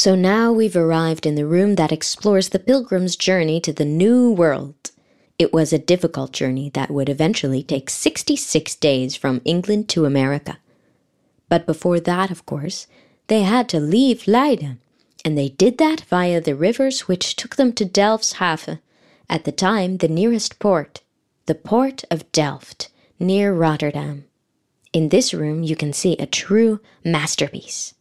So now we've arrived in the room that explores the pilgrim's journey to the New World. It was a difficult journey that would eventually take 66 days from England to America. But before that, of course, they had to leave Leiden, and they did that via the rivers which took them to Delfshaven, at the time the nearest port, the port of Delft, near Rotterdam. In this room, you can see a true masterpiece.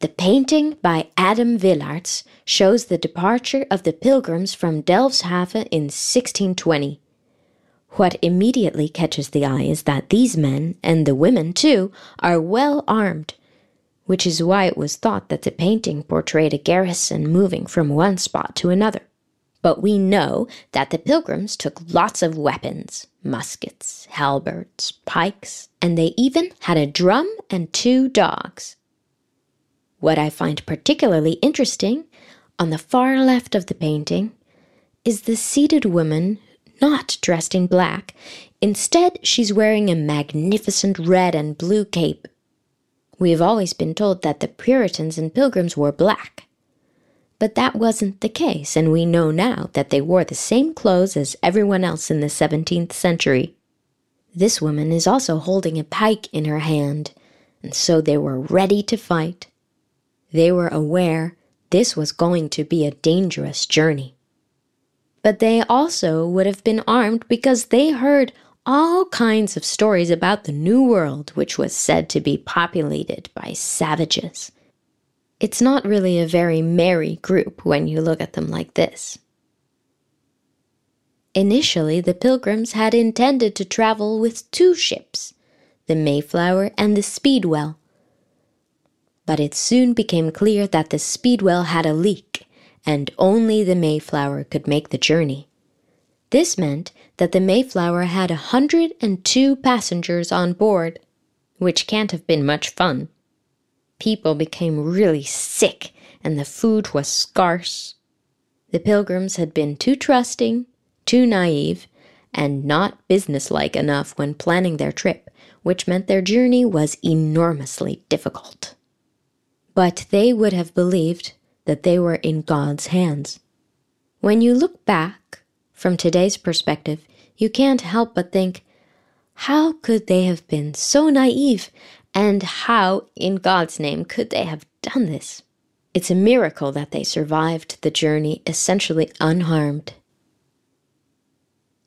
The painting by Adam Willaerts shows the departure of the pilgrims from Delfshaven in 1620. What immediately catches the eye is that these men, and the women too, are well armed, which is why it was thought that the painting portrayed a garrison moving from one spot to another. But we know that the pilgrims took lots of weapons muskets, halberds, pikes, and they even had a drum and two dogs. What I find particularly interesting on the far left of the painting is the seated woman not dressed in black. Instead, she's wearing a magnificent red and blue cape. We have always been told that the Puritans and Pilgrims wore black. But that wasn't the case, and we know now that they wore the same clothes as everyone else in the 17th century. This woman is also holding a pike in her hand, and so they were ready to fight. They were aware this was going to be a dangerous journey. But they also would have been armed because they heard all kinds of stories about the New World, which was said to be populated by savages. It's not really a very merry group when you look at them like this. Initially, the pilgrims had intended to travel with two ships, the Mayflower and the Speedwell, but it soon became clear that the Speedwell had a leak, and only the Mayflower could make the journey. This meant that the Mayflower had a 102 passengers on board, which can't have been much fun. People became really sick, and the food was scarce. The pilgrims had been too trusting, too naive, and not businesslike enough when planning their trip, which meant their journey was enormously difficult but they would have believed that they were in God's hands. When you look back from today's perspective, you can't help but think, how could they have been so naive? And how, in God's name, could they have done this? It's a miracle that they survived the journey essentially unharmed.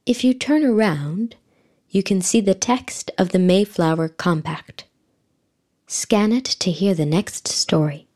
If you turn around, you can see the text of the Mayflower Compact. Scan it to hear the next story.